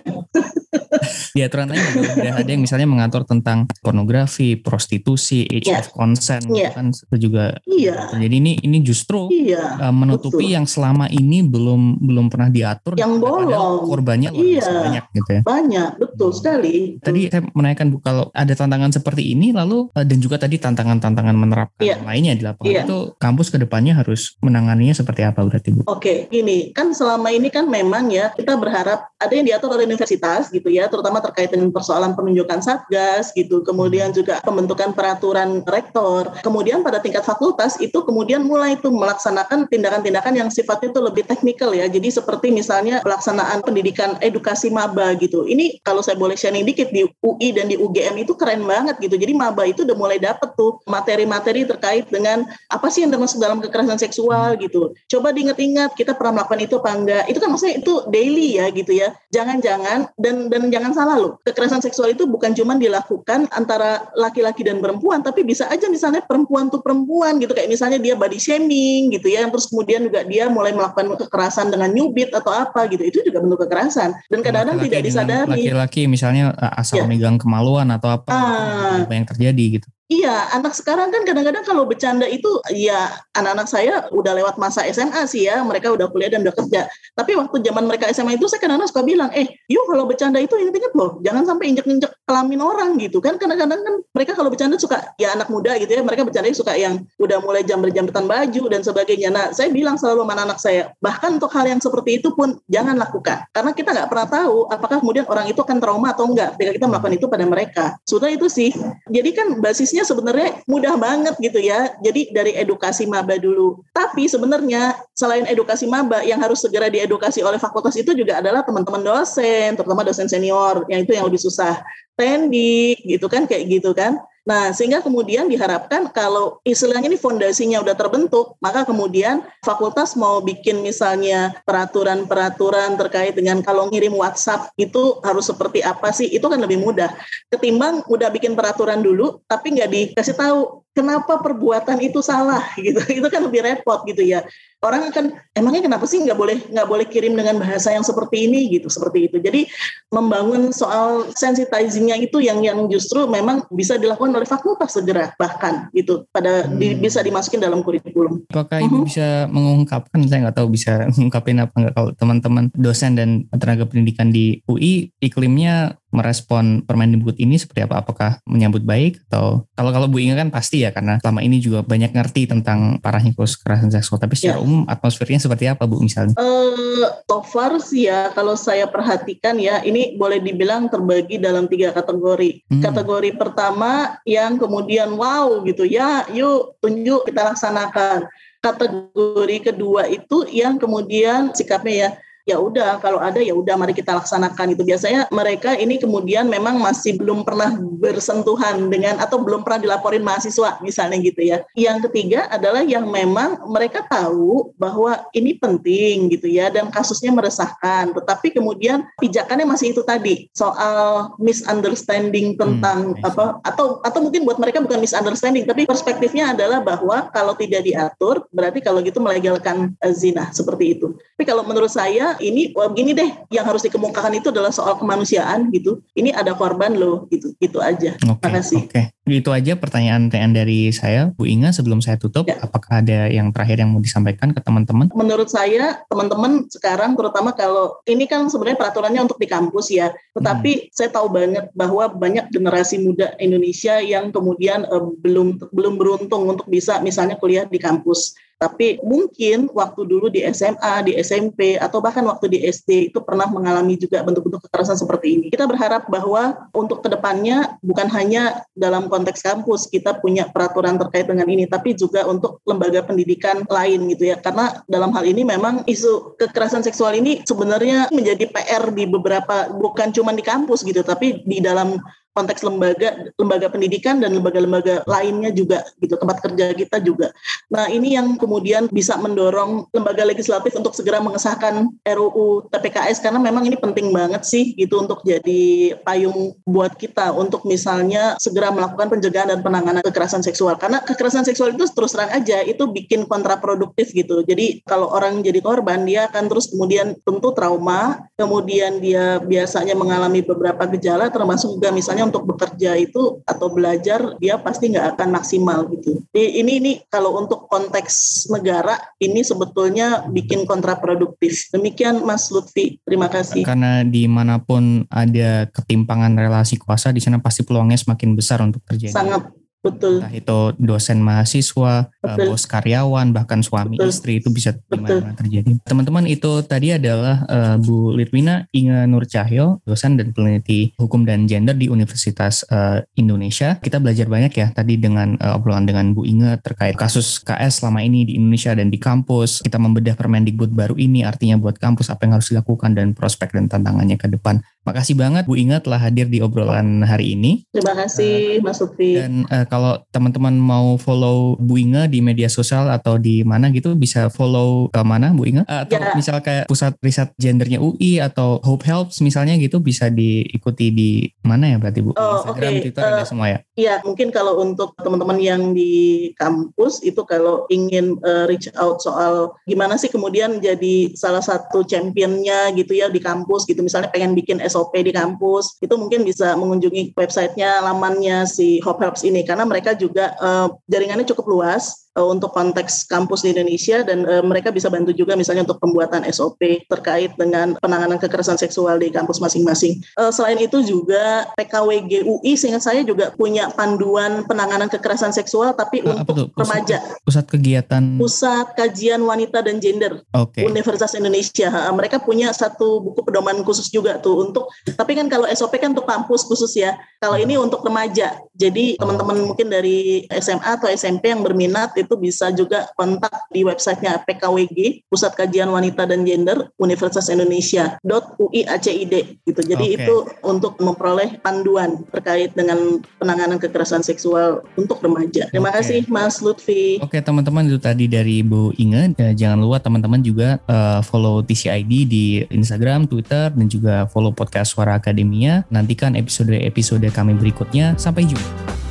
S2: di aturan lain ada yang misalnya mengatur tentang pornografi, prostitusi, age
S1: Iya.
S2: of consent
S1: Iya.
S2: kan itu juga
S1: Iya.
S2: jadi ini ini justru
S1: Iya.
S2: uh, menutupi yang selama ini belum belum pernah diatur
S1: yang bolong.
S2: korbannya iya, banyak gitu ya.
S1: Banyak. Betul hmm. sekali.
S2: Tadi saya menanyakan Bu kalau ada tantangan seperti ini lalu eh, dan juga tadi tantangan-tantangan menerapkan iya. lainnya di lapangan iya. itu kampus ke depannya harus menanganinya seperti apa berarti Bu?
S1: Oke, ini kan selama ini kan memang ya kita berharap ada yang diatur oleh universitas gitu ya, terutama terkait dengan persoalan penunjukan satgas gitu, kemudian juga pembentukan peraturan rektor, kemudian pada tingkat fakultas itu kemudian mulai itu melaksanakan tindakan-tindakan yang sifatnya itu lebih teknikal ya, jadi seperti misalnya pelaksanaan pendidikan edukasi maba gitu. Ini kalau saya boleh sharing dikit di UI dan di UGM itu keren banget gitu, jadi maba itu udah mulai dapet tuh materi-materi terkait dengan apa sih yang termasuk dalam kekerasan seksual gitu. Coba diingat-ingat kita pernah melakukan itu apa enggak? Itu kan maksudnya itu daily ya gitu ya jangan-jangan dan dan jangan salah loh kekerasan seksual itu bukan cuma dilakukan antara laki-laki dan perempuan tapi bisa aja misalnya perempuan tuh perempuan gitu kayak misalnya dia body shaming gitu ya terus kemudian juga dia mulai melakukan kekerasan dengan nyubit atau apa gitu. Itu juga bentuk kekerasan. Dan kadang-kadang tidak disadari.
S2: laki-laki misalnya eh, asal ya. megang kemaluan atau apa ah. apa yang terjadi gitu
S1: Iya, anak sekarang kan kadang-kadang kalau bercanda itu ya anak-anak saya udah lewat masa SMA sih ya, mereka udah kuliah dan udah kerja. Tapi waktu zaman mereka SMA itu saya kadang-kadang suka bilang, eh yuk kalau bercanda itu inget-inget loh, jangan sampai injek-injek kelamin orang gitu kan. Kadang-kadang kan mereka kalau bercanda suka ya anak muda gitu ya, mereka bercanda suka yang udah mulai jam-jamretan baju dan sebagainya. Nah saya bilang selalu sama anak saya, bahkan untuk hal yang seperti itu pun jangan lakukan. Karena kita nggak pernah tahu apakah kemudian orang itu akan trauma atau enggak ketika kita melakukan itu pada mereka. Sudah itu sih. Jadi kan basisnya sebenarnya mudah banget gitu ya. Jadi dari edukasi maba dulu. Tapi sebenarnya selain edukasi maba yang harus segera diedukasi oleh fakultas itu juga adalah teman-teman dosen, terutama dosen senior, yang itu yang lebih susah. Tendik gitu kan kayak gitu kan. Nah, sehingga kemudian diharapkan kalau istilahnya ini fondasinya udah terbentuk, maka kemudian fakultas mau bikin misalnya peraturan-peraturan terkait dengan kalau ngirim WhatsApp itu harus seperti apa sih, itu kan lebih mudah. Ketimbang udah bikin peraturan dulu, tapi nggak dikasih tahu kenapa perbuatan itu salah gitu. Itu kan lebih repot gitu ya orang akan emangnya kenapa sih nggak boleh nggak boleh kirim dengan bahasa yang seperti ini gitu seperti itu jadi membangun soal sensitizingnya itu yang yang justru memang bisa dilakukan oleh fakultas segera bahkan gitu pada hmm. di, bisa dimasukin dalam kurikulum
S2: apakah ibu uh-huh. bisa mengungkapkan saya nggak tahu bisa mengungkapin apa nggak kalau teman-teman dosen dan tenaga pendidikan di UI iklimnya merespon Permendikbud ini seperti apa? Apakah menyambut baik atau kalau kalau Bu Inga kan pasti ya karena selama ini juga banyak ngerti tentang parahnya kekerasan seksual. Tapi secara ya. umum atmosfernya seperti apa Bu misalnya?
S1: Uh, so far sih ya kalau saya perhatikan ya ini boleh dibilang terbagi dalam tiga kategori. Hmm. Kategori pertama yang kemudian wow gitu ya, yuk tunjuk kita laksanakan. Kategori kedua itu yang kemudian sikapnya ya ya udah kalau ada ya udah mari kita laksanakan itu. Biasanya mereka ini kemudian memang masih belum pernah bersentuhan dengan atau belum pernah dilaporin mahasiswa misalnya gitu ya. Yang ketiga adalah yang memang mereka tahu bahwa ini penting gitu ya dan kasusnya meresahkan. Tetapi kemudian pijakannya masih itu tadi soal misunderstanding tentang hmm, apa atau atau mungkin buat mereka bukan misunderstanding tapi perspektifnya adalah bahwa kalau tidak diatur berarti kalau gitu melegalkan uh, zina seperti itu. Tapi kalau menurut saya ini wah begini deh yang harus dikemukakan itu adalah soal kemanusiaan gitu ini ada korban loh gitu gitu aja
S2: okay, makasih oke okay. itu aja pertanyaan-pertanyaan dari saya Bu Inga sebelum saya tutup ya. apakah ada yang terakhir yang mau disampaikan ke teman-teman
S1: menurut saya teman-teman sekarang terutama kalau ini kan sebenarnya peraturannya untuk di kampus ya tetapi hmm. saya tahu banget bahwa banyak generasi muda Indonesia yang kemudian uh, belum belum beruntung untuk bisa misalnya kuliah di kampus tapi mungkin waktu dulu di SMA, di SMP, atau bahkan waktu di SD itu pernah mengalami juga bentuk-bentuk kekerasan seperti ini. Kita berharap bahwa untuk ke depannya bukan hanya dalam konteks kampus kita punya peraturan terkait dengan ini, tapi juga untuk lembaga pendidikan lain gitu ya. Karena dalam hal ini memang isu kekerasan seksual ini sebenarnya menjadi PR di beberapa, bukan cuma di kampus gitu, tapi di dalam konteks lembaga lembaga pendidikan dan lembaga-lembaga lainnya juga gitu tempat kerja kita juga. Nah ini yang kemudian bisa mendorong lembaga legislatif untuk segera mengesahkan RUU TPKS karena memang ini penting banget sih gitu untuk jadi payung buat kita untuk misalnya segera melakukan pencegahan dan penanganan kekerasan seksual karena kekerasan seksual itu terus terang aja itu bikin kontraproduktif gitu. Jadi kalau orang jadi korban dia akan terus kemudian tentu trauma, kemudian dia biasanya mengalami beberapa gejala termasuk juga misalnya misalnya untuk bekerja itu atau belajar dia pasti nggak akan maksimal gitu. Jadi ini ini kalau untuk konteks negara ini sebetulnya bikin kontraproduktif. Demikian Mas Lutfi, terima kasih.
S2: Karena di mana pun ada ketimpangan relasi kuasa di sana pasti peluangnya semakin besar untuk terjadi.
S1: Sangat Betul.
S2: Entah itu dosen mahasiswa, eh, Betul. bos karyawan, bahkan suami Betul. istri itu bisa di mana terjadi. Teman-teman itu tadi adalah uh, Bu Litwina Inge Nur Cahyo, dosen dan peneliti hukum dan gender di Universitas uh, Indonesia. Kita belajar banyak ya tadi dengan uh, obrolan dengan Bu Inge terkait kasus KS selama ini di Indonesia dan di kampus. Kita membedah Permendikbud baru ini artinya buat kampus apa yang harus dilakukan dan prospek dan tantangannya ke depan. Makasih banget Bu Inge telah hadir di obrolan hari ini.
S1: Terima kasih uh, Mas Lutfi.
S2: Dan uh, kalau teman-teman mau follow Bu Inge di media sosial atau di mana gitu bisa follow ke mana Bu Inge? Uh, atau ya. misal kayak pusat riset gendernya UI atau Hope Helps misalnya gitu bisa diikuti di mana ya berarti Bu?
S1: Oh, Instagram, okay. Twitter uh, ada semua ya? Iya, mungkin kalau untuk teman-teman yang di kampus itu kalau ingin uh, reach out soal gimana sih kemudian jadi salah satu championnya gitu ya di kampus gitu misalnya pengen bikin SOP di kampus itu mungkin bisa mengunjungi websitenya lamannya si Hope Helps ini karena mereka juga uh, jaringannya cukup luas uh, untuk konteks kampus di Indonesia dan uh, mereka bisa bantu juga misalnya untuk pembuatan SOP terkait dengan penanganan kekerasan seksual di kampus masing-masing. Uh, selain itu juga PKWG UI seingat saya juga punya panduan penanganan kekerasan seksual tapi uh, untuk pusat, remaja.
S2: Pusat kegiatan
S1: Pusat Kajian Wanita dan Gender okay. Universitas Indonesia. Uh, mereka punya satu buku pedoman khusus juga tuh untuk tapi kan kalau SOP kan untuk kampus khusus ya. Kalau ini untuk remaja. Jadi teman-teman mungkin dari SMA atau SMP yang berminat itu bisa juga kontak di websitenya PKWG Pusat Kajian Wanita dan Gender Universitas Indonesia .uiacid gitu. Jadi okay. itu untuk memperoleh panduan terkait dengan penanganan kekerasan seksual untuk remaja. Terima okay. kasih Mas Lutfi.
S2: Oke okay, teman-teman itu tadi dari Bu Inge. Ya, jangan lupa teman-teman juga uh, follow TCID di Instagram, Twitter dan juga follow podcast Suara Akademia. Nantikan episode-episode kami berikutnya. Sampai jumpa.